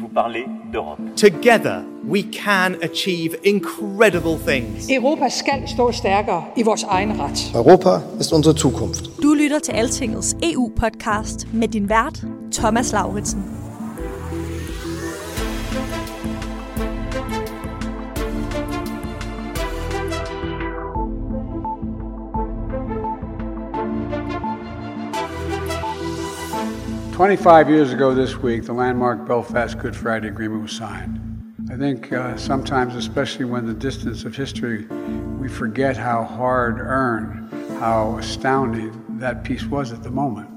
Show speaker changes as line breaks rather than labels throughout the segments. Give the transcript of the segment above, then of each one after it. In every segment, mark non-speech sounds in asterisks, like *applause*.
vous parler d'Europe.
Together, we can achieve incredible things.
Europa skal stå stærkere i vores egen ret.
Europa ist unsere Zukunft.
Du lytter til Altingets EU-podcast med din vært, Thomas Lauritsen.
Twenty-five years ago this week, the landmark Belfast Good Friday Agreement was signed. I think uh, sometimes, especially when the distance of history, we forget how hard-earned, how astounding that peace was at the moment.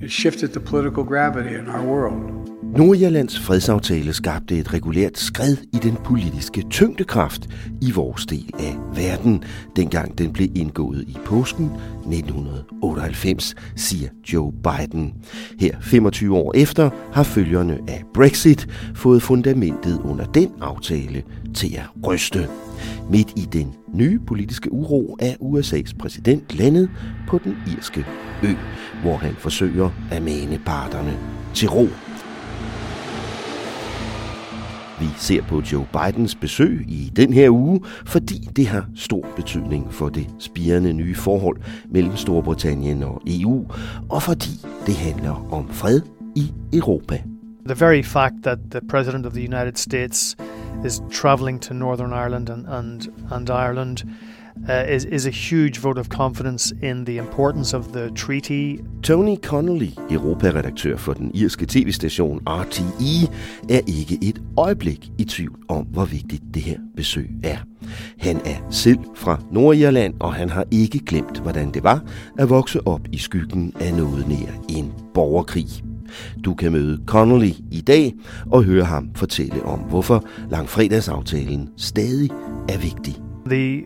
It shifted the political gravity in our world.
Nordjyllands fredsaftale skabte et regulært skred i den politiske tyngdekraft i vores del af verden, dengang den blev indgået i påsken 1998, siger Joe Biden. Her 25 år efter har følgerne af Brexit fået fundamentet under den aftale til at ryste. Midt i den nye politiske uro er USA's præsident landet på den irske ø, hvor han forsøger at mane parterne til ro. Vi ser på Joe Bidens besøg i den her uge, fordi det har stor betydning for det spirende nye forhold mellem Storbritannien og EU, og fordi det handler om fred i Europa.
The very fact that the President of the United States is traveling to Northern Ireland and, and, and Ireland uh, is, is a huge vote of confidence in the importance of the treaty.
Tony Connolly, europaredaktør for den irske tv-station RTE, er ikke et øjeblik i tvivl om, hvor vigtigt det her besøg er. Han er selv fra Nordirland, og han har ikke glemt, hvordan det var at vokse op i skyggen af noget nær en borgerkrig. Du kan møde Connolly i dag og høre ham fortælle om, hvorfor langfredagsaftalen stadig er vigtig.
The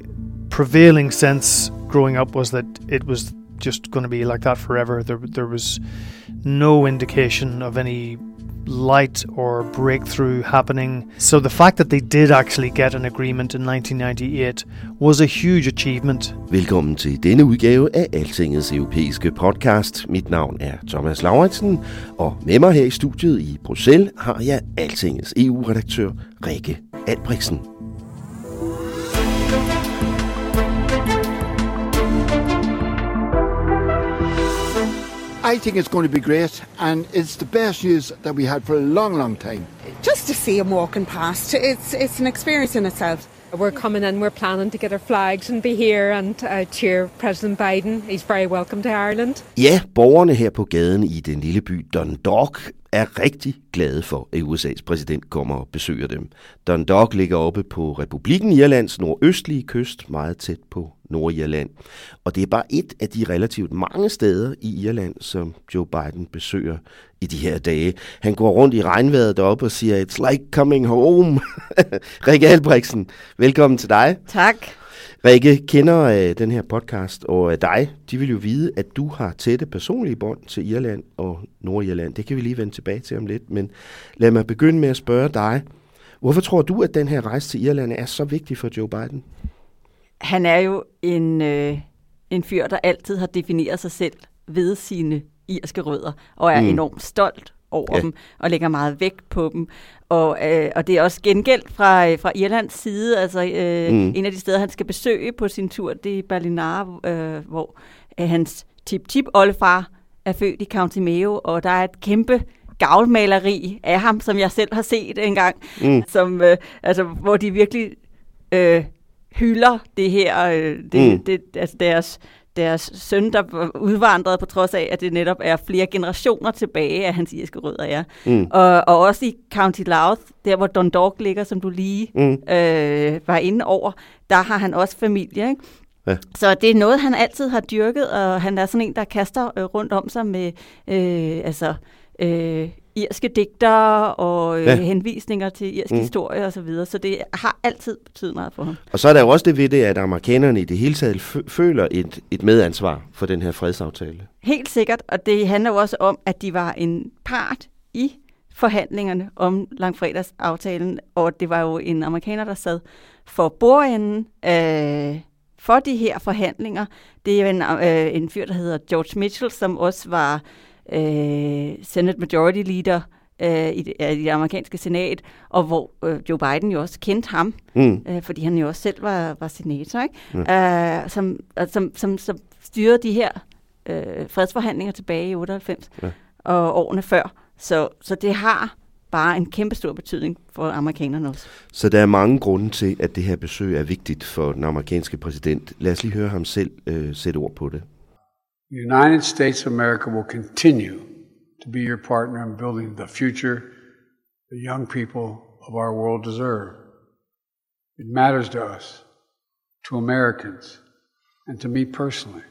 prevailing sense growing up was that it was just going to be like that forever. There, there was no indication of any light or breakthrough happening. So the fact that they did actually get an agreement in 1998 was a huge achievement.
Velkommen til denne udgave af Altingets europæiske podcast. Mit navn er Thomas Lauritsen, og med mig her i studiet i Bruxelles har jeg Altingets EU-redaktør Rikke Albrechtsen.
I think it's going to be great, and it's the best news that we had for a long, long time.
Just to see him walking past, it's it's an experience in itself.
We're coming in, we're planning to get our flags and be here and uh, cheer President Biden. He's very welcome to Ireland.
Ja, borgerne her på gaden i den lille by Dundalk er rigtig glade for, at USA's præsident kommer og besøger dem. Dundalk ligger oppe på Republiken Irlands nordøstlige kyst, meget tæt på Nordirland. Og det er bare et af de relativt mange steder i Irland, som Joe Biden besøger i de her dage. Han går rundt i regnvejret deroppe og siger, it's like coming home. *laughs* Rikke Albrechtsen, velkommen til dig.
Tak.
Rikke kender øh, den her podcast, og øh, dig, de vil jo vide, at du har tætte personlige bånd til Irland og Nordirland. Det kan vi lige vende tilbage til om lidt, men lad mig begynde med at spørge dig. Hvorfor tror du, at den her rejse til Irland er så vigtig for Joe Biden?
Han er jo en, øh, en fyr, der altid har defineret sig selv ved sine irske rødder, og er mm. enormt stolt over ja. dem, og lægger meget vægt på dem. Og, øh, og det er også gengældt fra, øh, fra Irlands side. Altså, øh, mm. En af de steder, han skal besøge på sin tur, det er Berlinar, øh, hvor øh, hans tip-tip-oldefar er født i County Mayo, og der er et kæmpe gavlmaleri af ham, som jeg selv har set engang, mm. som, øh, altså, hvor de virkelig øh, hylder det her, øh, det, mm. det, altså deres, deres søn, der udvandrede på trods af, at det netop er flere generationer tilbage af hans irske rødder er. Mm. Og, og også i County Louth, der hvor Dundalk ligger, som du lige mm. øh, var inde over, der har han også familie. Ikke?
Ja.
Så det er noget, han altid har dyrket, og han er sådan en, der kaster øh, rundt om sig med øh, altså, øh, irske digter og øh,
Ja.
henvisninger til irsk
Mm.
historie osv., så, videre. så det har altid betydet meget for ham.
Og så er der jo også det ved det, at amerikanerne i det hele taget fø- føler et, et medansvar for den her fredsaftale.
Helt sikkert, og det handler jo også om, at de var en part i forhandlingerne om langfredagsaftalen, og det var jo en amerikaner, der sad for bordenden øh, for de her forhandlinger. Det er jo en, øh, en fyr, der hedder George Mitchell, som også var øh, Senate Majority Leader øh, i, det, øh, i det amerikanske senat, og hvor øh, Joe Biden jo også kendte ham,
Mm.
øh, fordi han jo også selv var, var senator, ikke? Øh, som, som, som, som styrede de her øh, fredsforhandlinger tilbage i 98
Ja.
og årene før. Så, så det har bare en kæmpe stor betydning for amerikanerne også.
Så der er mange grunde til, at det her besøg er vigtigt for den amerikanske præsident. Lad os lige høre ham selv øh, sætte ord på det.
The United States of America will continue to be your partner in building the future the young people of our world deserve. It matters to us, to Americans, and to me personally.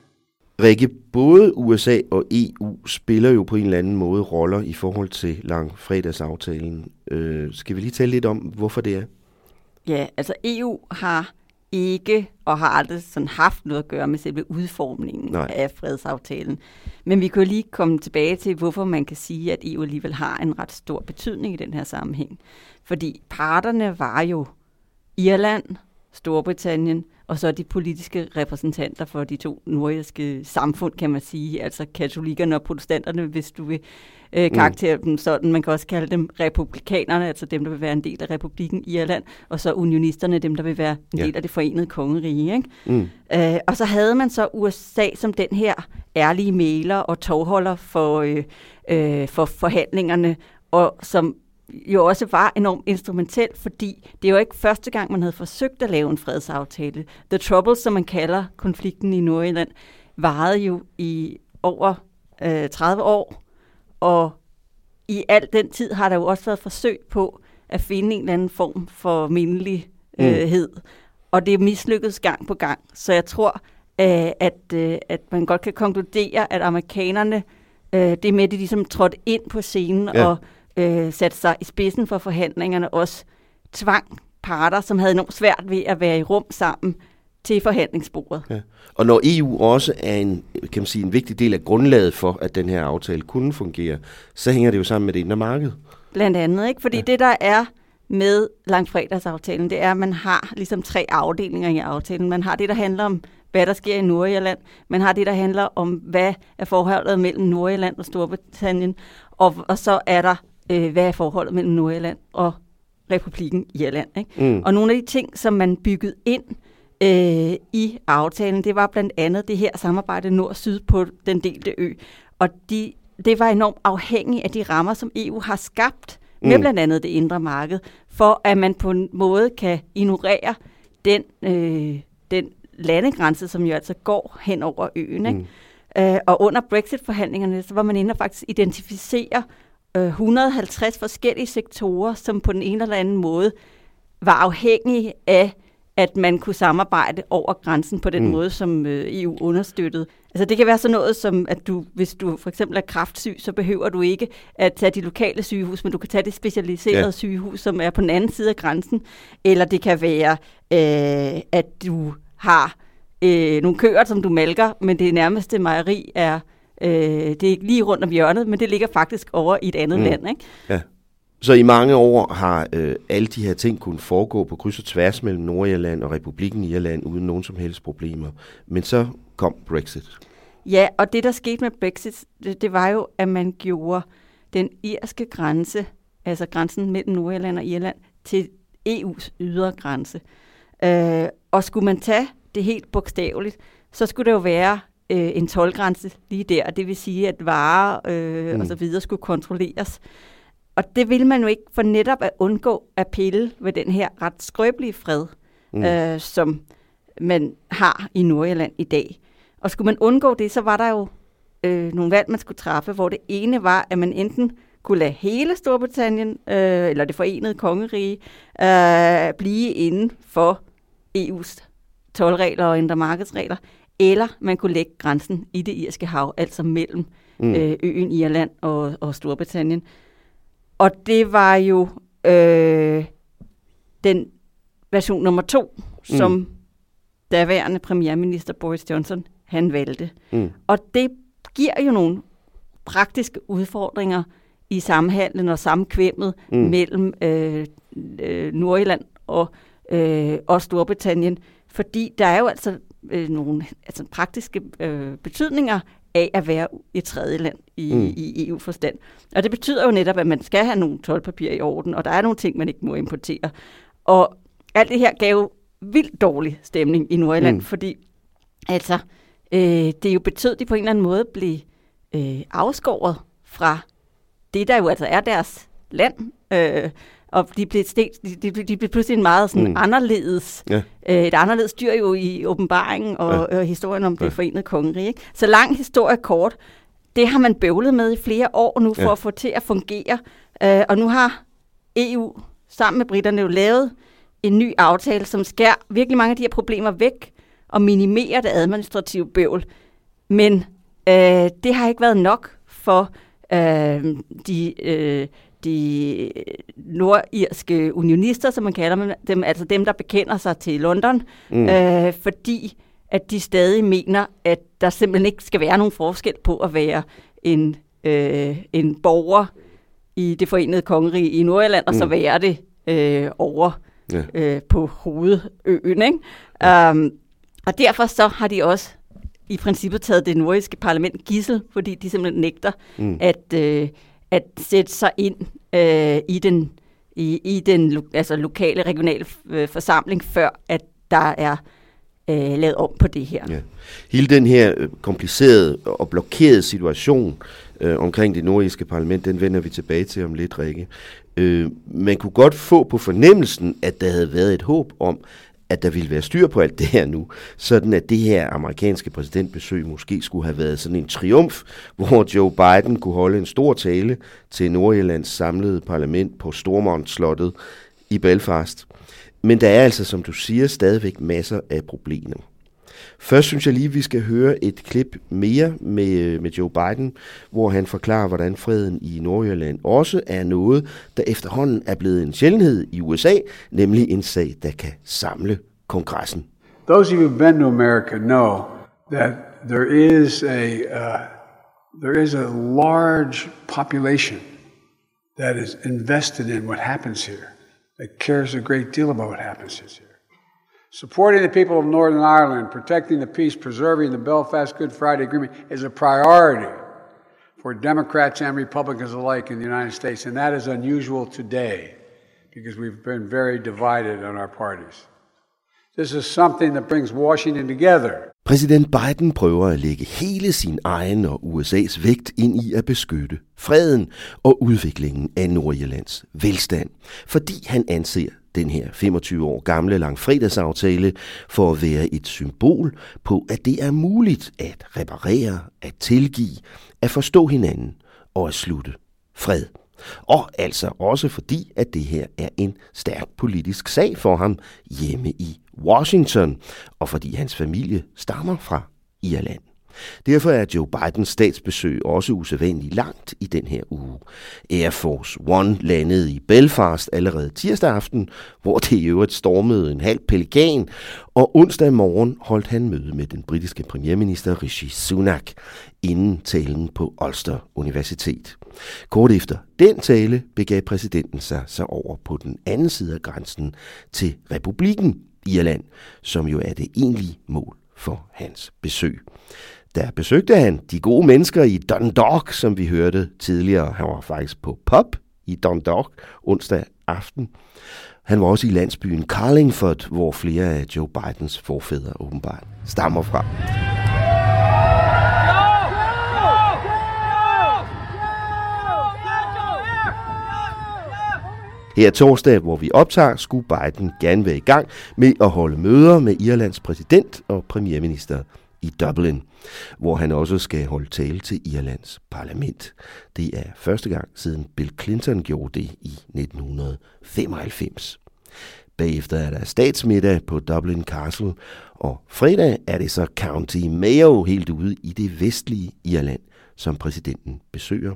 Rikke, både USA og EU spiller jo på en eller anden måde roller i forhold til langfredagsaftalen. Øh, skal vi lige tale lidt om, hvorfor det er?
Ja, altså EU har ikke og har aldrig sådan haft noget at gøre med selve udformningen
Nej.
af fredsaftalen. Men vi kan jo lige komme tilbage til, hvorfor man kan sige, at EU alligevel har en ret stor betydning i den her sammenhæng. Fordi parterne var jo Irland, Storbritannien, og så de politiske repræsentanter for de to nordiske samfund, kan man sige, altså katolikkerne og protestanterne, hvis du vil øh, karaktere dem sådan. Man kan også kalde dem republikanerne, altså dem, der vil være en del af republikken Irland, og så unionisterne, dem, der vil være en
Ja.
del af det forenede kongerige. Ikke?
Mm.
Øh, og så havde man så USA som den her ærlige mailer og tovholder for, øh, øh, for forhandlingerne, og som jo også var enormt instrumentel, fordi det er jo ikke første gang, man havde forsøgt at lave en fredsaftale. The Troubles, som man kalder konflikten i Nordjylland, varede jo i over øh, 30 år, og i al den tid har der jo også været forsøg på at finde en eller anden form for mindelighed. Mm. Og det er mislykkedes gang på gang. Så jeg tror, øh, at, øh, at man godt kan konkludere, at amerikanerne, øh, det med, at de ligesom trådte ind på scenen
ja.
og øh, satte sig i spidsen for forhandlingerne, også tvang parter, som havde enormt svært ved at være i rum sammen til forhandlingsbordet.
Ja. Og når EU også er en, kan man sige, en vigtig del af grundlaget for, at den her aftale kunne fungere, så hænger det jo sammen med det indre marked.
Blandt andet, ikke? Fordi ja. det, der er med langfredagsaftalen, det er, at man har ligesom tre afdelinger i aftalen. Man har det, der handler om, hvad der sker i Nordjylland. Man har det, der handler om, hvad er forholdet mellem Nordjylland og Storbritannien. Og, og så er der, øh, hvad er forholdet mellem Nordjylland og Republikken Irland. Ikke?
Mm.
Og nogle af de ting, som man byggede ind øh, i aftalen, det var blandt andet det her samarbejde nord-syd på den delte ø. Og de, det var enormt afhængigt af de rammer, som EU har skabt med
Mm.
blandt andet det indre marked, for at man på en måde kan ignorere den, øh, den landegrænse, som jo altså går hen over øen. Ikke? Mm. Øh, og under Brexit-forhandlingerne, så var man inde og faktisk identificere 150 forskellige sektorer, som på den ene eller anden måde var afhængige af, at man kunne samarbejde over grænsen på den
Mm.
måde, som øh, EU understøttede. Altså det kan være sådan noget som, at du, hvis du for eksempel er kraftsyg, så behøver du ikke at tage de lokale sygehus, men du kan tage det specialiserede
ja.
sygehus, som er på den anden side af grænsen. Eller det kan være, øh, at du har øh, nogle køer, som du malker, men det nærmeste mejeri er, øh, det er ikke lige rundt om hjørnet, men det ligger faktisk over i et andet
Mm.
land. Ikke?
Ja. Så i mange år har øh, alle de her ting kunnet foregå på kryds og tværs mellem Nordirland og Republikken Irland uden nogen som helst problemer. Men så kom Brexit.
Ja, og det der skete med Brexit, det, det var jo, at man gjorde den irske grænse, altså grænsen mellem Nordirland og Irland, til EU's ydre grænse. Øh, og skulle man tage det helt bogstaveligt, så skulle det jo være øh, en tolvgrænse lige der, det vil sige, at varer øh,
Mm.
og så videre skulle kontrolleres. Og det vil man jo ikke for netop at undgå at pille ved den her ret skrøbelige fred, mm. øh, som man har i Nordjylland i dag. Og skulle man undgå det, så var der jo øh, nogle valg, man skulle træffe, hvor det ene var, at man enten kunne lade hele Storbritannien, øh, eller det forenede kongerige, øh, blive inden for EU's tolvregler og indre markedsregler, eller man kunne lægge grænsen i det irske hav, altså mellem mm. øh, øen Irland og, og Storbritannien. Og det var jo øh, den version nummer to, mm. som daværende premierminister Boris Johnson han valgte. Mm. Og det giver jo nogle praktiske udfordringer i samhandlen og samkvemmet mm. mellem øh, øh, Nordjylland og, øh, og Storbritannien, fordi der er jo altså øh, nogle altså praktiske øh, betydninger af at være et tredje land i, mm. i EU-forstand. Og det betyder jo netop, at man skal have nogle tolvpapirer i orden, og der er nogle ting, man ikke må importere. Og alt det her gav jo vildt dårlig stemning i Nordjylland, mm. fordi altså, øh, det jo betød, at de på en eller anden måde blev øh, afskåret fra det, der jo altså er deres land. Øh, og de blev, sted, de, de, de blev pludselig en meget sådan mm. anderledes, ja. øh, et anderledes dyr jo i åbenbaringen og, ja. og historien om ja. det forenede kongerige. Ikke? Så lang historie kort, det har man bøvlet med i flere år nu for ja. at få til at fungere. Øh, og nu har EU sammen med britterne jo lavet en ny aftale, som skærer virkelig mange af de her problemer væk og minimerer det administrative bøvl. Men øh, det har ikke været nok for øh, de, øh, de nordirske unionister, som man kalder dem, altså dem, der bekender sig til London, mm. øh, fordi at de stadig mener, at der simpelthen ikke skal være nogen forskel på at være en, øh, en borger i det forenede kongerige i Nordjylland, mm. og så mm. være det øh, over ja. øh, på hovedøen. Ikke? Ja. Um, og derfor så har de også i princippet taget det nordiske parlament gissel, fordi de simpelthen nægter mm. at, øh, at sætte sig ind øh, i den i, i den altså lokale, regionale øh, forsamling, før at der er øh, lavet om på det her. Ja.
Hele den her øh, komplicerede og blokerede situation øh, omkring det nordiske parlament, den vender vi tilbage til om lidt, Rikke. Øh, man kunne godt få på fornemmelsen, at der havde været et håb om, at der ville være styr på alt det her nu, sådan at det her amerikanske præsidentbesøg måske skulle have været sådan en triumf, hvor Joe Biden kunne holde en stor tale til Nordjyllands samlede parlament på Stormont-slottet i Belfast. Men der er altså, som du siger, stadigvæk masser af problemer. Først synes jeg lige, vi skal høre et klip mere med, med Joe Biden, hvor han forklarer, hvordan freden i Nordjylland også er noget, der efterhånden er blevet en sjældenhed i USA, nemlig en sag, der kan samle kongressen.
Those of you who've been to America know that there is a uh, there is a large population that is invested in what happens here, that cares a great deal about what happens here. Supporting the people of Northern Ireland, protecting the peace, preserving the Belfast Good Friday Agreement is a priority for Democrats and Republicans alike in the United States, and that is unusual today because we've been very divided on our parties. This is something that brings Washington together.
Præsident Biden prøver at lægge hele sin egen og USA's vægt ind i at beskytte freden og udviklingen af Nordjyllands velstand, fordi han anser den her 25 år gamle langfredagsaftale for at være et symbol på, at det er muligt at reparere, at tilgive, at forstå hinanden og at slutte fred. Og altså også fordi, at det her er en stærk politisk sag for ham hjemme i Washington, og fordi hans familie stammer fra Irland. Derfor er Joe Bidens statsbesøg også usædvanligt langt i den her uge. Air Force One landede i Belfast allerede tirsdag aften, hvor det i øvrigt stormede en halv pelikan, og onsdag morgen holdt han møde med den britiske premierminister Rishi Sunak inden talen på Ulster Universitet. Kort efter den tale begav præsidenten sig så over på den anden side af grænsen til republikken Irland, som jo er det egentlige mål for hans besøg der besøgte han de gode mennesker i Dundalk, som vi hørte tidligere. Han var faktisk på pop i Dundalk onsdag aften. Han var også i landsbyen Carlingford, hvor flere af Joe Bidens forfædre åbenbart stammer fra. Her torsdag, hvor vi optager, skulle Biden gerne være i gang med at holde møder med Irlands præsident og premierminister i Dublin, hvor han også skal holde tale til Irlands parlament. Det er første gang siden Bill Clinton gjorde det i 1995. Bagefter er der statsmiddag på Dublin Castle, og fredag er det så County Mayo helt ude i det vestlige Irland, som præsidenten besøger,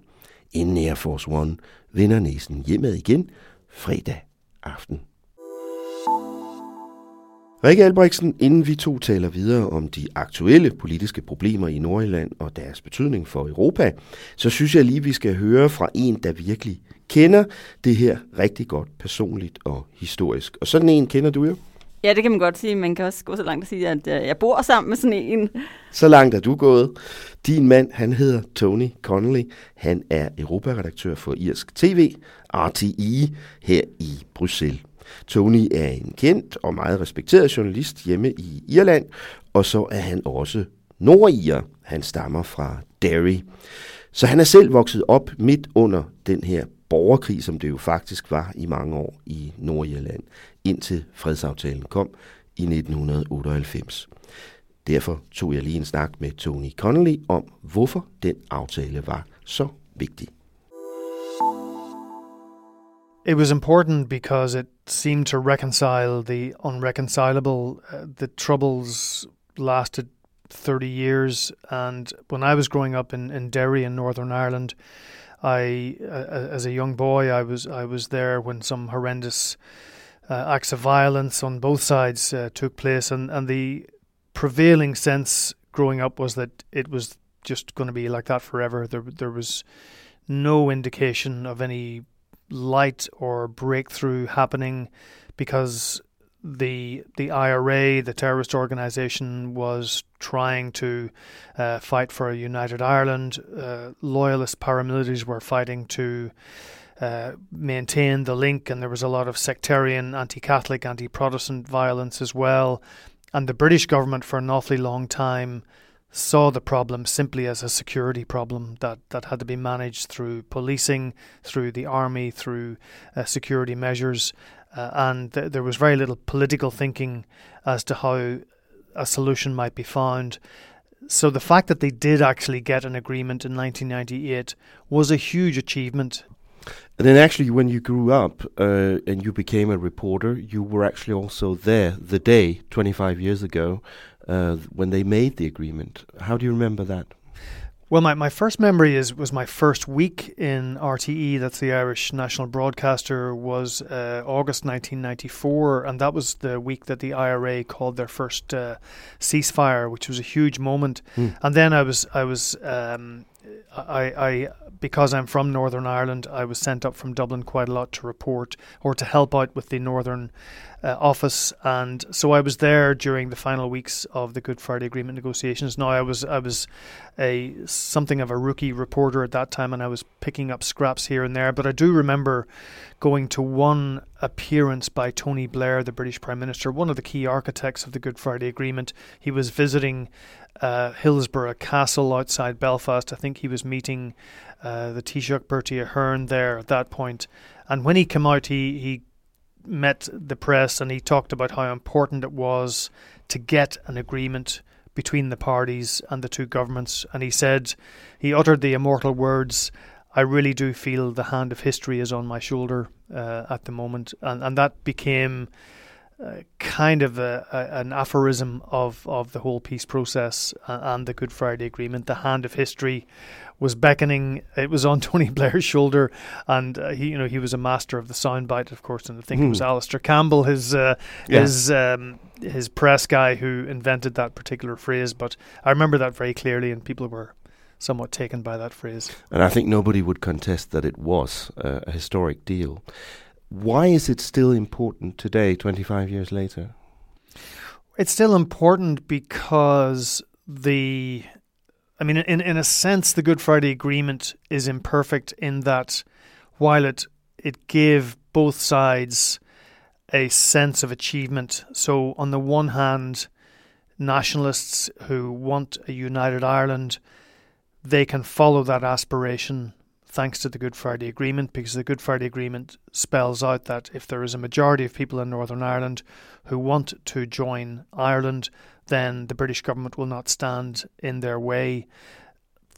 inden Air Force One vender næsen hjemad igen fredag aften. Rikke Albrechtsen, inden vi to taler videre om de aktuelle politiske problemer i Nordjylland og deres betydning for Europa, så synes jeg lige, vi skal høre fra en, der virkelig kender det her rigtig godt personligt og historisk. Og sådan en kender du jo.
Ja, det kan man godt sige. Man kan også gå så langt og sige, at øh, jeg bor sammen med sådan en.
Så langt er du gået. Din mand, han hedder Tony Connolly. Han er europaredaktør for Irsk TV, RTI, her i Bruxelles. Tony er en kendt og meget respekteret journalist hjemme i Irland, og så er han også nordirer. Han stammer fra Derry. Så han er selv vokset op midt under den her borgerkrig, som det jo faktisk var i mange år i Nordirland, indtil fredsaftalen kom i 1998. Derfor tog jeg lige en snak med Tony Connolly om, hvorfor den aftale var så vigtig.
It was important because it seemed to reconcile the unreconcilable. Uh, the troubles lasted 30 years, and when I was growing up in, in Derry in Northern Ireland, I, uh, as a young boy, I was I was there when some horrendous uh, acts of violence on both sides uh, took place, and, and the prevailing sense growing up was that it was just going to be like that forever. There there was no indication of any light or breakthrough happening because the the IRA, the terrorist organization, was trying to uh, fight for a united Ireland. Uh, loyalist paramilitaries were fighting to uh, maintain the link, and there was a lot of sectarian, anti-Catholic, anti-Protestant violence as well. And the British government, for an awfully long time, saw the problem simply as a security problem that, that had to be managed through policing, through the army, through uh, security measures. Uh, and th- there was very little political thinking as to how a solution might be found. So the fact that they did actually get an agreement in 1998 was a huge achievement.
And then, actually, when you grew up uh, and you became a reporter, you were actually also there the day 25 years ago uh, when they made the agreement. How do you remember that?
Well, my, my first memory is was my first week in RTE. That's the Irish national broadcaster. Was uh, August 1994, and that was the week that the IRA called their first uh, ceasefire, which was a huge moment.
Mm.
And then I was I was um, I, I because I'm from Northern Ireland, I was sent up from Dublin quite a lot to report or to help out with the Northern uh, office, and so I was there during the final weeks of the Good Friday Agreement negotiations. Now I was I was a something of a rookie reporter at that time, and I was picking up scraps here and there. But I do remember going to one appearance by Tony Blair, the British Prime Minister, one of the key architects of the Good Friday Agreement. He was visiting uh, Hillsborough Castle outside Belfast. I think he was meeting uh, the Taoiseach Bertie Ahern there at that point. And when he came out, he he met the press and he talked about how important it was to get an agreement between the parties and the two governments. And he said, he uttered the immortal words, I really do feel the hand of history is on my shoulder uh, at the moment. And, and that became uh, kind of a, a, an aphorism of, of the whole peace process and the Good Friday Agreement. The hand of history was beckoning. It was on *laughs* Tony Blair's shoulder, and uh, he, you know, he was a master of the soundbite, of course. And I think it was
Hmm.
Alistair Campbell, his uh,
Yeah.
his um, his press guy, who invented that particular phrase. But I remember that very clearly, and people were somewhat taken by that phrase.
And I think nobody would contest that it was uh, a historic deal. Why is it still important today, 25 years later?
It's still important because the, I mean, in in a sense, the Good Friday Agreement is imperfect in that while it it gave both sides a sense of achievement. So on the one hand, nationalists who want a united Ireland, they can follow that aspiration thanks to the Good Friday Agreement, because the Good Friday Agreement spells out that if there is a majority of people in Northern Ireland who want to join Ireland, then the British government will not stand in their way.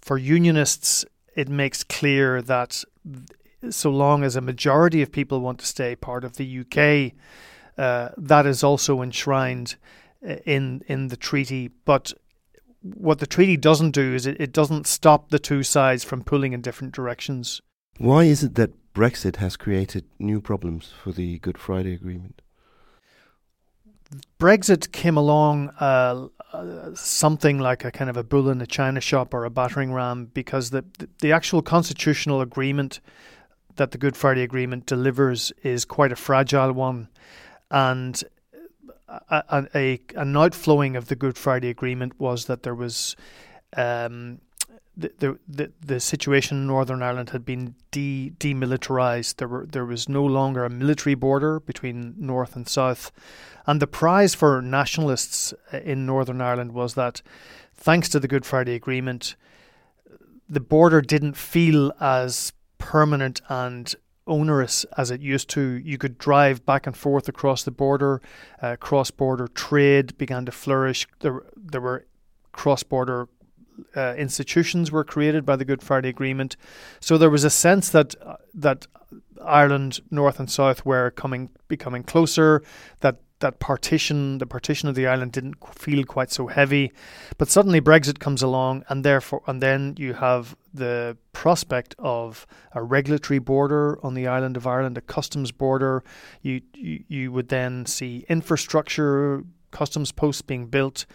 For Unionists, it makes clear that so long as a majority of people want to stay part of the UK, Uh, that is also enshrined uh, in in the treaty, but what the treaty doesn't do is it, it doesn't stop the two sides from pulling in different directions.
Why is it that Brexit has created new problems for the Good Friday Agreement?
Brexit came along uh, uh, something like a kind of a bull in a china shop or a battering ram because the the actual constitutional agreement that the Good Friday Agreement delivers is quite a fragile one, and a, a, an outflowing of the Good Friday Agreement was that there was um, the, the the situation in Northern Ireland had been de demilitarized. There were there was no longer a military border between North and South, and the prize for nationalists uh, in Northern Ireland was that, thanks to the Good Friday Agreement, the border didn't feel as permanent and onerous as it used to. You could drive back and forth across the border. Uh, cross border trade began to flourish. There, there were cross border uh, institutions were created by the Good Friday Agreement. So there was a sense that uh, that Ireland, North and South, were coming becoming closer. That that partition, the partition of the island, didn't feel quite so heavy. But suddenly Brexit comes along, and therefore, and then you have the prospect of a regulatory border on the island of Ireland, a customs border. You you, you would then see infrastructure, customs posts being built.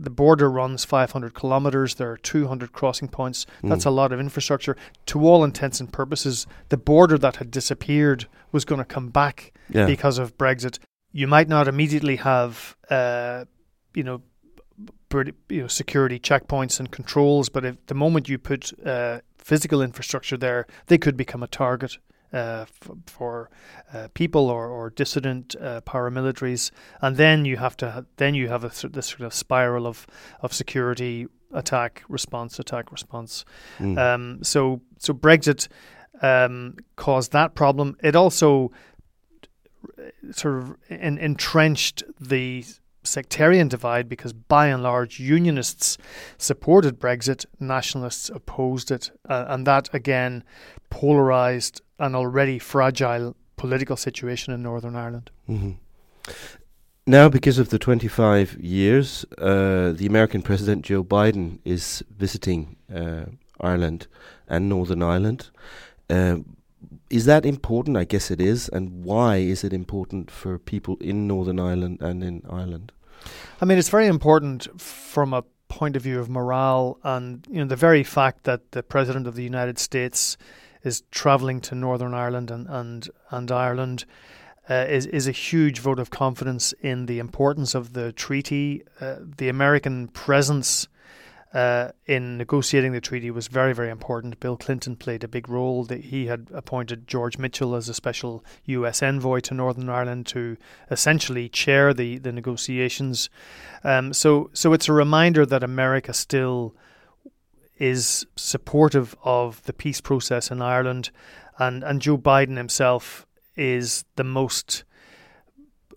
The border runs 500 kilometres. There are 200 crossing points. That's mm. a lot of infrastructure. To all intents and purposes, the border that had disappeared was going to come back yeah. because of Brexit you might not immediately have, uh, you know, you know, security checkpoints and controls, but if the moment you put uh, physical infrastructure there, they could become a target uh, f- for uh, people or, or dissident uh, paramilitaries, and then you have to ha- then you have a, this sort of spiral of of security attack response attack response. Mm. Um, so so Brexit um, caused that problem. It also sort of in, entrenched the sectarian divide because by and large unionists supported Brexit, nationalists opposed it, uh, and that again polarized an already fragile political situation in Northern Ireland.
Mm-hmm. Now, because of the 25 years, uh, the American President Joe Biden is visiting uh, Ireland and Northern Ireland. Uh, is that important? I guess it is. And why is it important for people in Northern Ireland and in Ireland?
I mean, it's very important from a point of view of morale, and you know the very fact that the president of the United States is traveling to Northern Ireland and and and Ireland. Uh, is is a huge vote of confidence in the importance of the treaty. Uh, the American presence uh, in negotiating the treaty was very, very important. Bill Clinton played a big role. He had appointed George Mitchell as a special U.S. envoy to Northern Ireland to essentially chair the the negotiations. Um, so, so it's a reminder that America still is supportive of the peace process in Ireland, and and Joe Biden himself is the most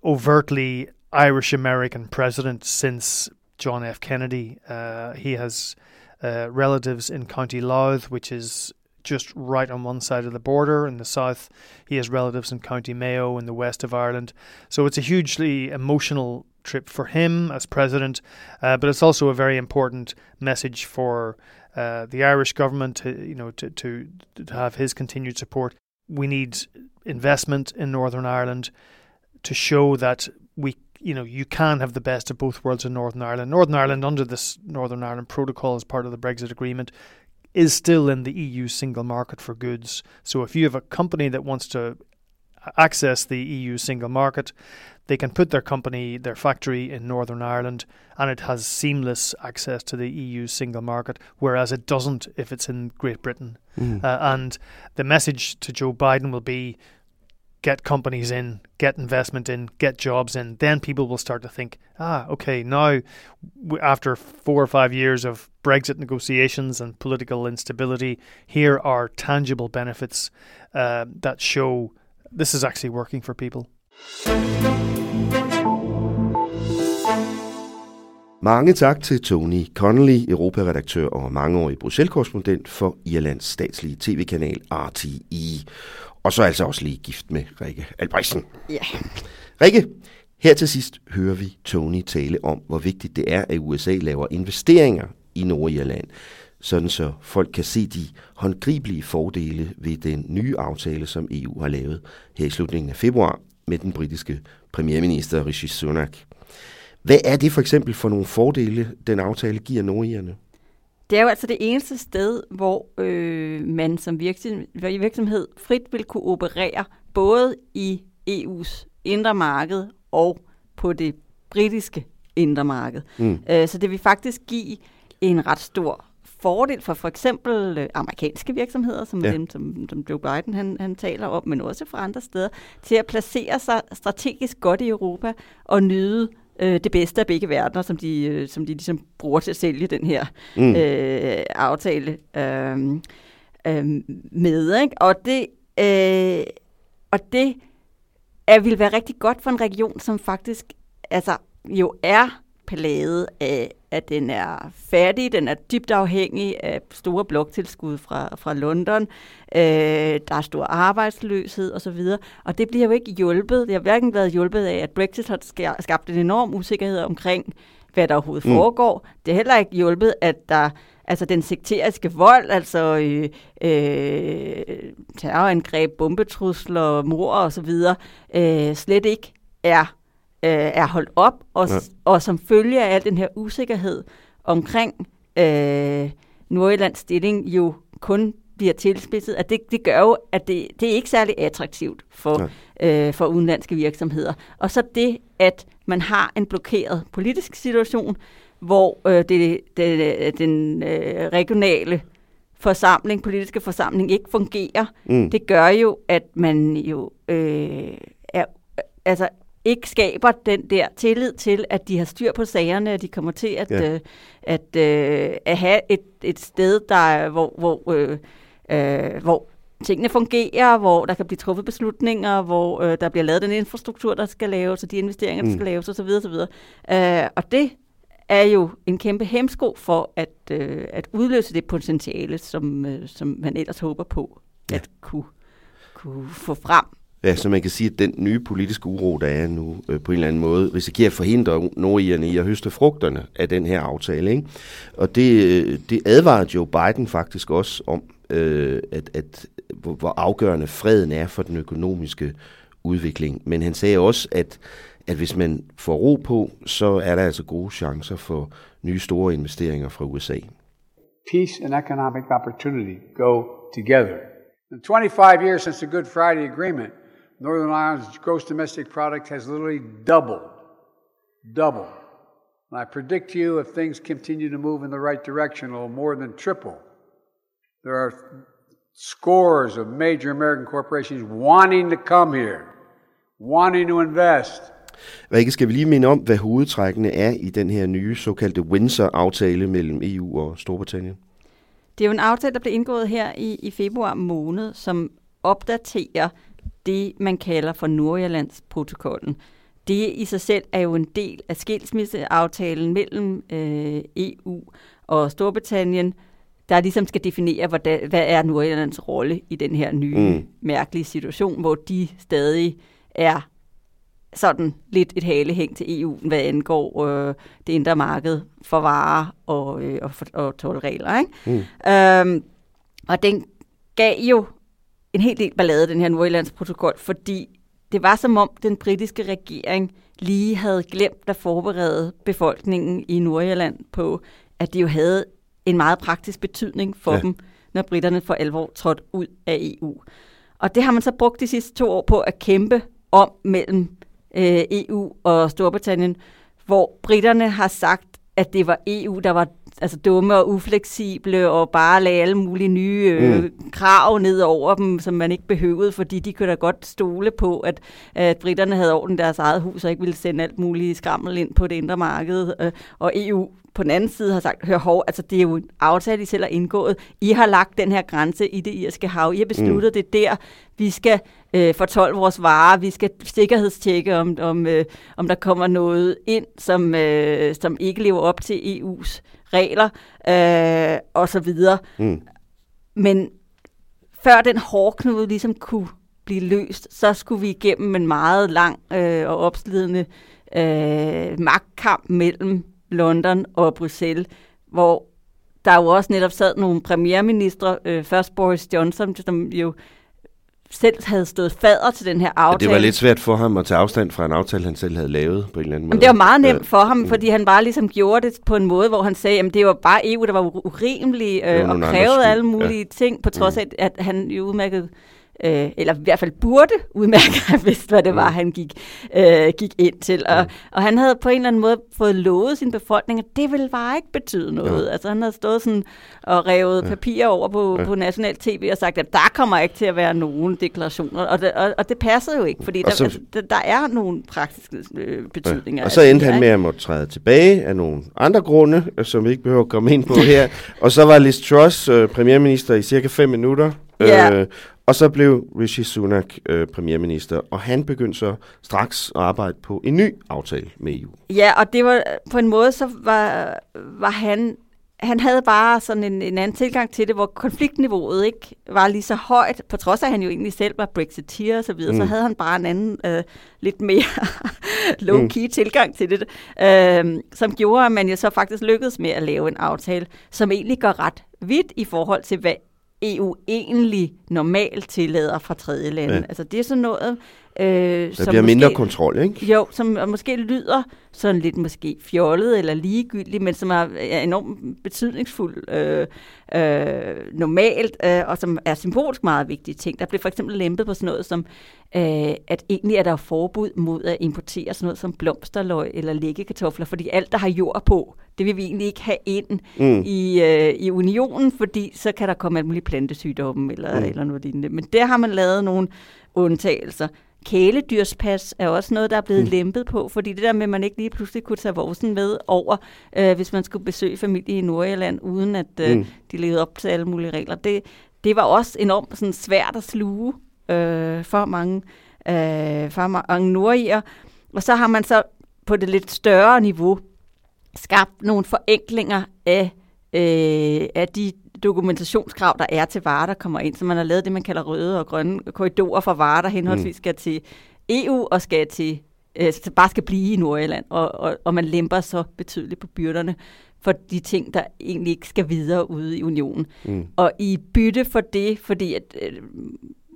overtly Irish American president since John F. Kennedy. Uh, he has uh, relatives in County Louth, which is just right on one side of the border in the south. He has relatives in County Mayo in the west of Ireland. So it's a hugely emotional trip for him as president, uh, but it's also a very important message for uh, the Irish government, to, you know, to, to to have his continued support. We need investment in Northern Ireland to show that we you know you can have the best of both worlds in Northern Ireland. Northern Ireland, under this Northern Ireland Protocol as part of the Brexit agreement, is still in the EU single market for goods. So if you have a company that wants to access the EU single market, they can put their company, their factory in Northern Ireland, and it has seamless access to the EU single market, whereas it doesn't if it's in Great Britain. Mm. Uh, and the message to Joe Biden will be get companies in, get investment in, get jobs in, then people will start to think, ah, okay, now after four or five years of Brexit negotiations and political instability, here are tangible benefits uh, that show this is actually working for people.
Mange tak til Tony Connolly, europaredaktør og mangeårig Bruxelles-korrespondent for Irlands statslige tv-kanal RTI. Og så altså også lige gift med Rikke Albrechtsen.
Ja.
Rikke, her til sidst hører vi Tony tale om, hvor vigtigt det er, at USA laver investeringer i Nordirland, sådan så folk kan se de håndgribelige fordele ved den nye aftale, som EU har lavet her i slutningen af februar med den britiske premierminister Rishi Sunak. Hvad er det for eksempel for nogle fordele, den aftale giver nordigerne?
Det er jo altså det eneste sted, hvor øh, man som virksomhed, virksomhed frit vil kunne operere både i EU's indre marked og på det britiske indre marked. Mm. Øh, så det vil faktisk give en ret stor fordel for for eksempel øh, amerikanske virksomheder, som ja. dem, som, som Joe Biden han, han taler om, men også fra andre steder, til at placere sig strategisk godt i Europa og nyde øh, det bedste af begge verdener, som de, øh, som de ligesom bruger til at sælge den her mm. øh, aftale øh, øh, med. Ikke? Og det, øh, og det er, vil være rigtig godt for en region, som faktisk altså, jo er plaget af, at den er fattig, den er dybt afhængig af store bloktilskud fra, fra London, øh, der er stor arbejdsløshed osv., og det bliver jo ikke hjulpet. Det har hverken været hjulpet af, at Brexit har skabt en enorm usikkerhed omkring, hvad der overhovedet mm. foregår. Det er heller ikke hjulpet, at der altså den sekteriske vold, altså øh, øh, terrorangreb, bombetrusler, mor og så videre, øh, slet ikke er øh, er holdt op, og, ja. og som følge af al den her usikkerhed omkring øh, Nordjyllands stilling jo kun bliver tilspidset, at det, det gør jo, at det, det er ikke særlig attraktivt for, ja. øh, for udenlandske virksomheder. Og så det, at man har en blokeret politisk situation, hvor øh, det, det, den øh, regionale forsamling, politiske forsamling ikke fungerer, mm. det gør jo, at man jo øh, er, altså ikke skaber den der tillid til, at de har styr på sagerne, at de kommer til at, ja. øh, at, øh, at have et, et sted, der, hvor, hvor, øh, øh, hvor tingene fungerer, hvor der kan blive truffet beslutninger, hvor øh, der bliver lavet den infrastruktur, der skal laves, og de investeringer, der mm. skal laves osv. osv. Øh, og det er jo en kæmpe hemsko for at, øh, at udløse det potentiale, som, øh, som man ellers håber på ja. at kunne, kunne få frem
Ja, så man kan sige, at den nye politiske uro, der er nu, øh, på en eller anden måde, risikerer at forhindre nordierne i at høste frugterne af den her aftale. Ikke? Og det, øh, det advarede Joe Biden faktisk også om, øh, at, at hvor, hvor afgørende freden er for den økonomiske udvikling. Men han sagde også, at, at hvis man får ro på, så er der altså gode chancer for nye store investeringer fra USA.
Peace and economic opportunity go together. In 25 years since the Good Friday Agreement, Northern Ireland's gross domestic product has literally doubled. Doubled. And I predict to you, if things continue to move in the right direction, it'll more than triple. There are scores of major American corporations wanting to come here, wanting to invest.
Rikke, skal vi lige minde om, hvad hovedtrækkene er i den her nye såkaldte Windsor-aftale mellem EU og Storbritannien?
Det er jo en aftale, der blev indgået her i, i februar måned, som opdaterer det, man kalder for Nordjyllandsprotokollen. Det i sig selv er jo en del af skilsmisseaftalen mellem øh, EU og Storbritannien, der ligesom skal definere, hvad, hvad er Nordjyllands rolle i den her nye, mm. mærkelige situation, hvor de stadig er sådan lidt et halehæng til EU, hvad angår øh, det indre marked for varer og, øh, og, og tålregler. Ikke? Mm. Øhm, og den gav jo en helt del ballade, den her Nordjyllands protokol, fordi det var som om den britiske regering lige havde glemt at forberede befolkningen i Nordjylland på, at det jo havde en meget praktisk betydning for ja. dem, når britterne for alvor trådte ud af EU. Og det har man så brugt de sidste to år på at kæmpe om mellem øh, EU og Storbritannien, hvor britterne har sagt, at det var EU, der var altså dumme og ufleksible, og bare lagde alle mulige nye øh, mm. krav ned over dem, som man ikke behøvede, fordi de kunne da godt stole på, at, at britterne havde orden deres eget hus, og ikke ville sende alt muligt skrammel ind på det indre marked. Øh, og EU på den anden side har sagt, hør hov, altså det er jo en aftale, I selv har indgået. I har lagt den her grænse i det irske hav. I har besluttet mm. det der. Vi skal øh, fortolke vores varer. Vi skal sikkerhedstjekke, om, om, øh, om der kommer noget ind, som, øh, som ikke lever op til EU's regler øh, og så videre. Mm. Men før den hårdknude ligesom kunne blive løst, så skulle vi igennem en meget lang øh, og opslidende øh, magtkamp mellem London og Bruxelles, hvor der jo også netop sad nogle premierministre, øh, først Boris Johnson, som jo selv havde stået fader til den her aftale.
Ja, det var lidt svært for ham at tage afstand fra en aftale, han selv havde lavet på en eller anden måde.
Men det var meget nemt for ham, fordi han bare ligesom gjorde det på en måde, hvor han sagde, at det var bare EU, der var urimelig øh, og krævede alle mulige ja. ting, på trods af, at han jo udmærket øh, eller i hvert fald burde udmærke have vidst, hvad det var, mm. han gik, øh, gik ind til. Og, mm. og han havde på en eller anden måde fået lovet sin befolkning, at det ville bare ikke betyde noget. Ja. Altså han havde stået sådan og revet ja. papirer over på, ja. på national tv og sagt, at der kommer ikke til at være nogen deklarationer. Og det, og, og det passede jo ikke, fordi der, så, altså, der, der er nogle praktiske øh, betydninger.
Ja. Og så endte han med at måtte træde tilbage af nogle andre grunde, som vi ikke behøver at komme ind på her. og så var Liz Truss øh, premierminister i cirka fem minutter. Øh, og så blev Rishi Sunak øh, premierminister, og han begyndte så straks at arbejde på en ny aftale med EU.
Ja, og det var på en måde, så var, var han han havde bare sådan en, en anden tilgang til det, hvor konfliktniveauet ikke var lige så højt, på trods af, at han jo egentlig selv var Brexiteer og så videre, mm. så havde han bare en anden, øh, lidt mere *laughs* low-key mm. tilgang til det, øh, som gjorde, at man jo så faktisk lykkedes med at lave en aftale, som egentlig går ret vidt i forhold til, hvad EU egentlig normalt tillader fra tredje lande. Ja. Altså det er sådan noget,
Øh, der som bliver mindre måske, kontrol, ikke?
Jo, som måske lyder sådan lidt måske fjollet eller ligegyldigt, men som er, er enormt betydningsfuld øh, øh, normalt, øh, og som er symbolsk meget vigtige ting. Der blev for eksempel lempet på sådan noget som, øh, at egentlig er der forbud mod at importere sådan noget som blomsterløg eller læggekartofler, fordi alt, der har jord på, det vil vi egentlig ikke have ind mm. i, øh, i unionen, fordi så kan der komme alt muligt plantesygdomme eller, mm. eller noget lignende. Men der har man lavet nogle undtagelser. Kæledyrspas er også noget, der er blevet mm. lempet på, fordi det der med, at man ikke lige pludselig kunne tage vorsen med over, øh, hvis man skulle besøge familie i Nordjylland, uden at øh, mm. de levede op til alle mulige regler. Det, det var også enormt sådan, svært at sluge øh, for mange, øh, for mange nordier. Og så har man så på det lidt større niveau skabt nogle forenklinger af, øh, af de dokumentationskrav, der er til varer, der kommer ind. Så man har lavet det, man kalder røde og grønne korridorer for varer, der henholdsvis mm. skal til EU og skal til øh, bare skal blive i Nordjylland, og, og, og man lemper så betydeligt på byrderne for de ting, der egentlig ikke skal videre ude i unionen. Mm. Og i bytte for det, fordi at, øh,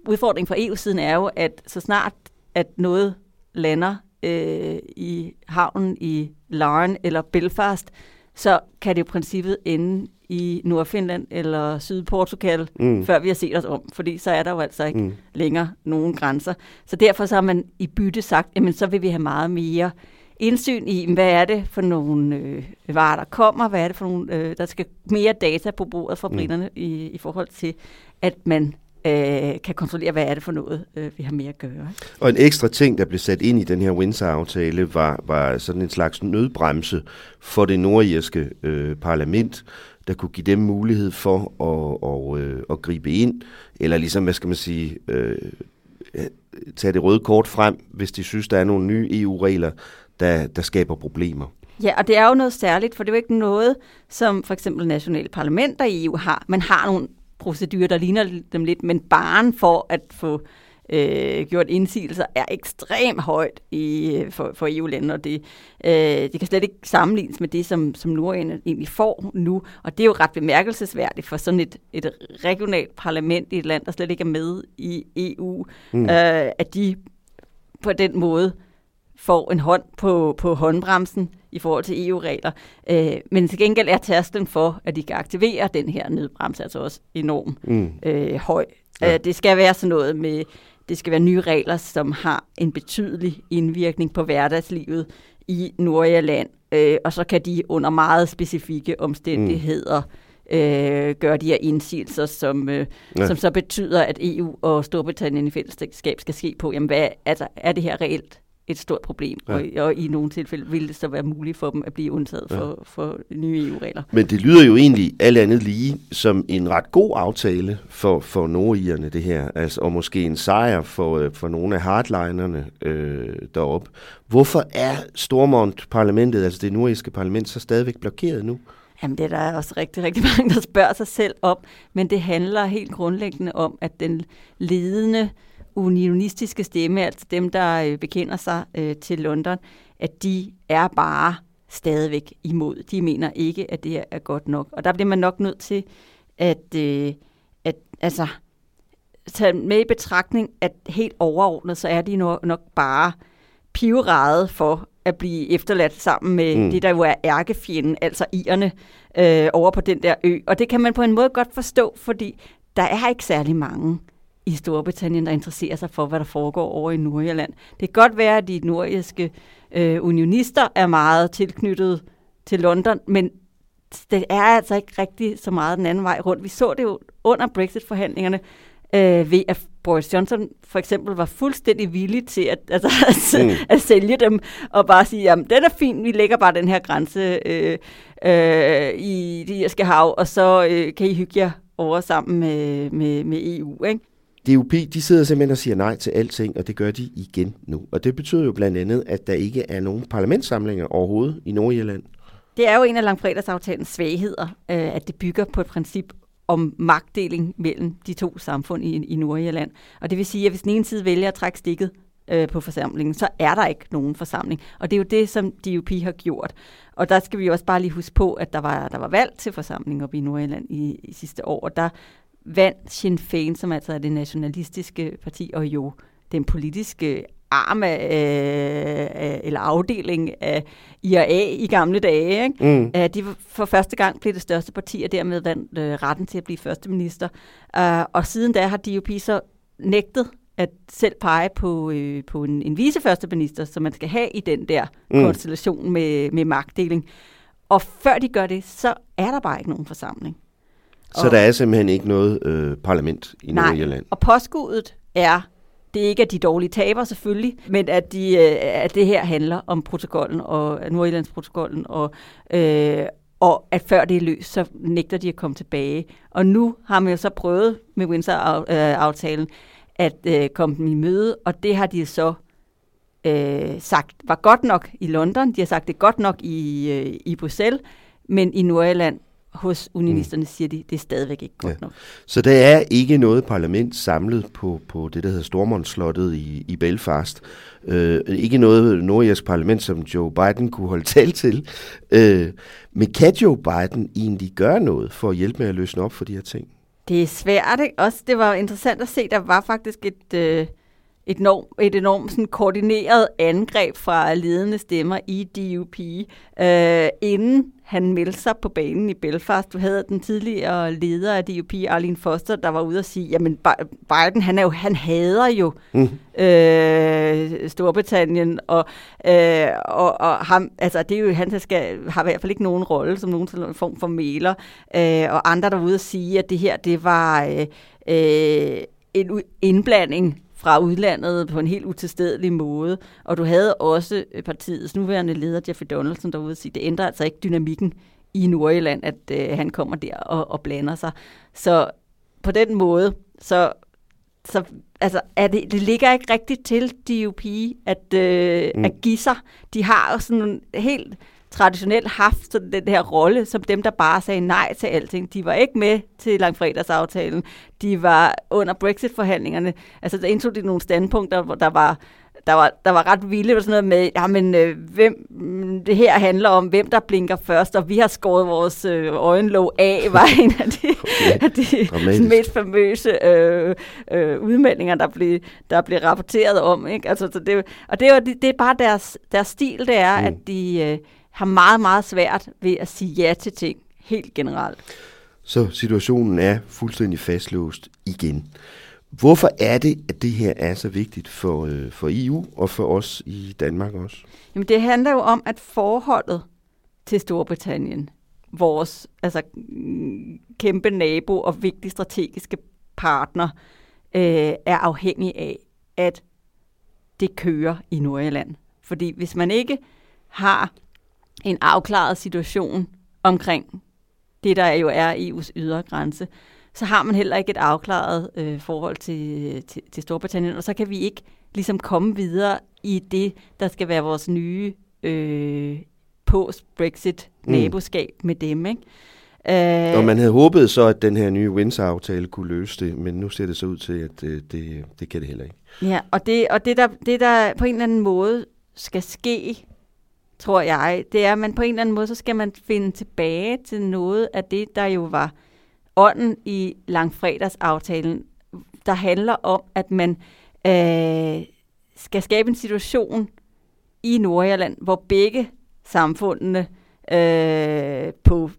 udfordringen fra EU-siden er jo, at så snart at noget lander øh, i havnen i Larne eller Belfast, så kan det i princippet ende i Nordfinland eller Sydportugal, mm. før vi har set os om, fordi så er der jo altså ikke mm. længere nogen grænser. Så derfor så har man i bytte sagt, jamen så vil vi have meget mere indsyn i, hvad er det for nogle øh, varer, der kommer, hvad er det for nogle, øh, der skal mere data på bordet fra mm. britterne mm. i, i forhold til, at man øh, kan kontrollere, hvad er det for noget, øh, vi har med at gøre.
Og en ekstra ting, der blev sat ind i den her Windsor-aftale, var, var sådan en slags nødbremse for det nordirske øh, parlament, der kunne give dem mulighed for at, og, øh, at gribe ind, eller ligesom, hvad skal man sige, øh, tage det røde kort frem, hvis de synes, der er nogle nye EU-regler, der, der skaber problemer.
Ja, og det er jo noget særligt, for det er jo ikke noget, som for eksempel nationale parlamenter i EU har. Man har nogle procedurer, der ligner dem lidt, men barn for at få øh, gjort indsigelser er ekstremt højt i, for, for EU-lande, og det, øh, det kan slet ikke sammenlignes med det, som, som Nordjylland egentlig får nu. Og det er jo ret bemærkelsesværdigt for sådan et, et regionalt parlament i et land, der slet ikke er med i EU, mm. øh, at de på den måde får en hånd på, på håndbremsen i forhold til EU-regler. Øh, men til gengæld er tærsklen for, at de kan aktivere den her nødbremse, altså også enormt mm. øh, høj. Ja. Øh, det skal være sådan noget med det skal være nye regler, som har en betydelig indvirkning på hverdagslivet i Nordjylland. øh, og så kan de under meget specifikke omstændigheder mm. øh, gøre de her indsigelser, som, øh, ja. som så betyder, at EU og Storbritannien i fællesskab skal ske på, jamen hvad, altså, er det her reelt et stort problem, ja. og, og i nogle tilfælde vil det så være muligt for dem at blive undtaget ja. for, for nye EU-regler.
Men det lyder jo egentlig alt andet lige som en ret god aftale for, for nordirerne, det her, altså, og måske en sejr for, øh, for nogle af hardlinerne øh, deroppe. Hvorfor er Stormont-parlamentet, altså det nordiske parlament, så stadigvæk blokeret nu?
Jamen, det er der også rigtig, rigtig mange, der spørger sig selv om, men det handler helt grundlæggende om, at den ledende unionistiske stemme, altså dem, der øh, bekender sig øh, til London, at de er bare stadigvæk imod. De mener ikke, at det er godt nok. Og der bliver man nok nødt til at, øh, at altså, tage med i betragtning, at helt overordnet, så er de nok, nok bare piverede for at blive efterladt sammen med mm. det, der jo er ærkefjenden, altså irerne, øh, over på den der ø. Og det kan man på en måde godt forstå, fordi der er ikke særlig mange i Storbritannien, der interesserer sig for, hvad der foregår over i Nordjylland. Det kan godt være, at de nordiske øh, unionister er meget tilknyttet til London, men det er altså ikke rigtig så meget den anden vej rundt. Vi så det jo under Brexit-forhandlingerne, øh, ved at Boris Johnson for eksempel var fuldstændig villig til at, *laughs* altså, at, mm. at sælge dem, og bare sige, jamen den er fin, vi lægger bare den her grænse øh, øh, i det irske hav, og så øh, kan I hygge jer over sammen med, med, med EU, ikke?
DUP, de sidder simpelthen og siger nej til alting, og det gør de igen nu. Og det betyder jo blandt andet, at der ikke er nogen parlamentssamlinger overhovedet i Nordjylland.
Det er jo en af langfredagsaftalens svagheder, øh, at det bygger på et princip om magtdeling mellem de to samfund i, i Nordjylland. Og det vil sige, at hvis den ene side vælger at trække stikket øh, på forsamlingen, så er der ikke nogen forsamling. Og det er jo det, som DUP har gjort. Og der skal vi også bare lige huske på, at der var, der var valg til forsamlingen op i Nordjylland i, i sidste år, og der vandt Sinn Féin, som altså er det nationalistiske parti, og jo den politiske arm af, eller afdeling af IRA i gamle dage. Ikke? Mm. Uh, de for første gang blev det største parti, og dermed vandt uh, retten til at blive første minister. Uh, og siden da har DUP så nægtet at selv pege på, uh, på en, en viceførsteminister, som man skal have i den der mm. konstellation med, med magtdeling. Og før de gør det, så er der bare ikke nogen forsamling.
Så og, der er simpelthen ikke noget øh, parlament i nej, Nordjylland?
og påskuddet er, det er ikke, at de dårlige taber selvfølgelig, men at, de, øh, at det her handler om protokollen og Nordjyllandsprotokollen, og, øh, og at før det er løst, så nægter de at komme tilbage. Og nu har man jo så prøvet med Windsor-aftalen at øh, komme dem i møde, og det har de så øh, sagt var godt nok i London. De har sagt det godt nok i, øh, i Bruxelles, men i Nordjylland, hos unionisterne mm. siger de, det er stadigvæk ikke godt ja. nok.
Så der er ikke noget parlament samlet på, på det, der hedder Stormont-slottet i, i Belfast. Øh, ikke noget nordjysk parlament, som Joe Biden kunne holde tal til. Øh, men kan Joe Biden egentlig gøre noget for at hjælpe med at løsne op for de her ting?
Det er svært. Ikke? Også det var interessant at se, der var faktisk et... Øh et, enormt, et enormt sådan, koordineret angreb fra ledende stemmer i DUP, øh, inden han meldte sig på banen i Belfast. Du havde den tidligere leder af DUP, Arlene Foster, der var ude og sige, jamen Biden, han, er jo, han hader jo mm. øh, Storbritannien, og, øh, og, og ham, altså, det er jo, han skal, har i hvert fald ikke nogen rolle som nogen form for mailer, øh, og andre der var ude og sige, at det her, det var øh, øh, en indblanding fra udlandet på en helt utilstedelig måde. Og du havde også øh, partiets nuværende leder, Jeffrey Donaldson, derude og sige, det ændrer altså ikke dynamikken i Nordjylland, at øh, han kommer der og, og blander sig. Så på den måde, så, så altså, er det, det ligger ikke rigtigt til DUP at, øh, mm. at give sig. De har sådan en helt traditionelt haft sådan den her rolle som dem, der bare sagde nej til alting. De var ikke med til langfredagsaftalen. De var under Brexit-forhandlingerne. Altså, der indtog de nogle standpunkter, hvor der var der var, der var ret vilde, sådan noget med, jamen, øh, hvem, det her handler om, hvem der blinker først, og vi har skåret vores øh, øjenlåg af, var en af de, okay. af *laughs* de mest famøse øh, øh, udmeldinger, der blev, der blev rapporteret om. Ikke? Altså, så det, og det er, det, det er bare deres, deres stil, det er, mm. at de, øh, har meget, meget svært ved at sige ja til ting helt generelt.
Så situationen er fuldstændig fastlåst igen. Hvorfor er det, at det her er så vigtigt for, øh, for EU og for os i Danmark også?
Jamen det handler jo om, at forholdet til Storbritannien, vores altså, mm, kæmpe nabo og vigtig strategiske partner, øh, er afhængig af, at det kører i Nordjylland. Fordi hvis man ikke har en afklaret situation omkring det, der jo er EU's ydre grænse, så har man heller ikke et afklaret øh, forhold til, til, til Storbritannien, og så kan vi ikke ligesom komme videre i det, der skal være vores nye øh, post-Brexit-naboskab mm. med dem. Ikke?
Øh, og man havde håbet så, at den her nye Windsor-aftale kunne løse det, men nu ser det så ud til, at det, det, det kan det heller ikke.
Ja, og det, og det, der, det der på en eller anden måde skal ske, tror jeg, det er, at man på en eller anden måde, så skal man finde tilbage til noget af det, der jo var ånden i langfredagsaftalen, der handler om, at man øh, skal skabe en situation i Nordjylland, hvor begge samfundene øh, på,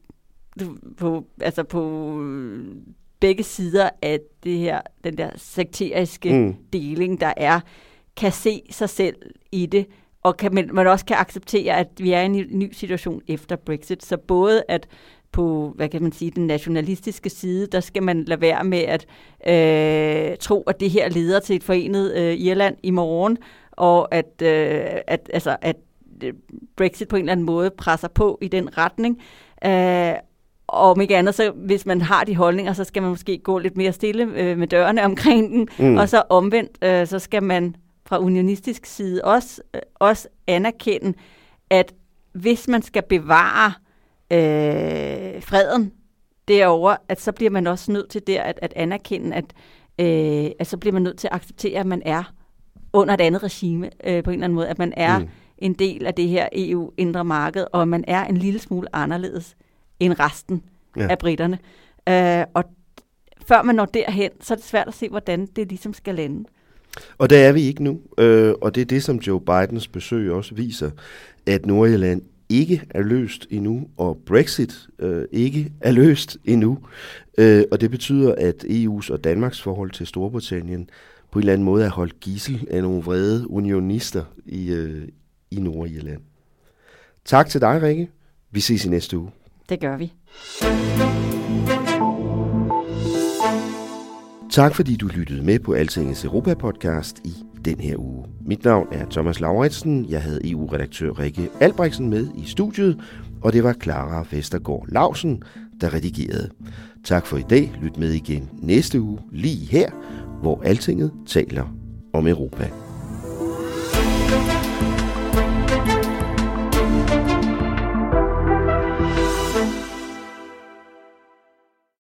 på, altså på begge sider af det her, den der sekteriske mm. deling, der er, kan se sig selv i det, og kan, men man også kan acceptere, at vi er i en ny situation efter Brexit. Så både at på, hvad kan man sige, den nationalistiske side, der skal man lade være med at øh, tro, at det her leder til et forenet øh, Irland i morgen, og at, øh, at, altså, at øh, Brexit på en eller anden måde presser på i den retning. Øh, og om ikke andet, så hvis man har de holdninger, så skal man måske gå lidt mere stille øh, med dørene omkring den, mm. og så omvendt, øh, så skal man fra unionistisk side også, øh, også anerkende, at hvis man skal bevare øh, freden derover, at så bliver man også nødt til der at, at anerkende, at, øh, at så bliver man nødt til at acceptere, at man er under et andet regime øh, på en eller anden måde, at man er mm. en del af det her EU-indre marked, og at man er en lille smule anderledes end resten ja. af britterne. Øh, og før man når derhen, så er det svært at se, hvordan det ligesom skal lande.
Og der er vi ikke nu, øh, og det er det, som Joe Bidens besøg også viser, at Nordjylland ikke er løst endnu, og Brexit øh, ikke er løst endnu. Øh, og det betyder, at EU's og Danmarks forhold til Storbritannien på en eller anden måde er holdt gissel af nogle vrede unionister i, øh, i Nordirland. Tak til dig, Rikke. Vi ses i næste uge.
Det gør vi.
Tak fordi du lyttede med på Altingets Europa-podcast i den her uge. Mit navn er Thomas Lauritsen. Jeg havde EU-redaktør Rikke Albrechtsen med i studiet, og det var Clara Vestergaard Lausen, der redigerede. Tak for i dag. Lyt med igen næste uge, lige her, hvor Altinget taler om Europa.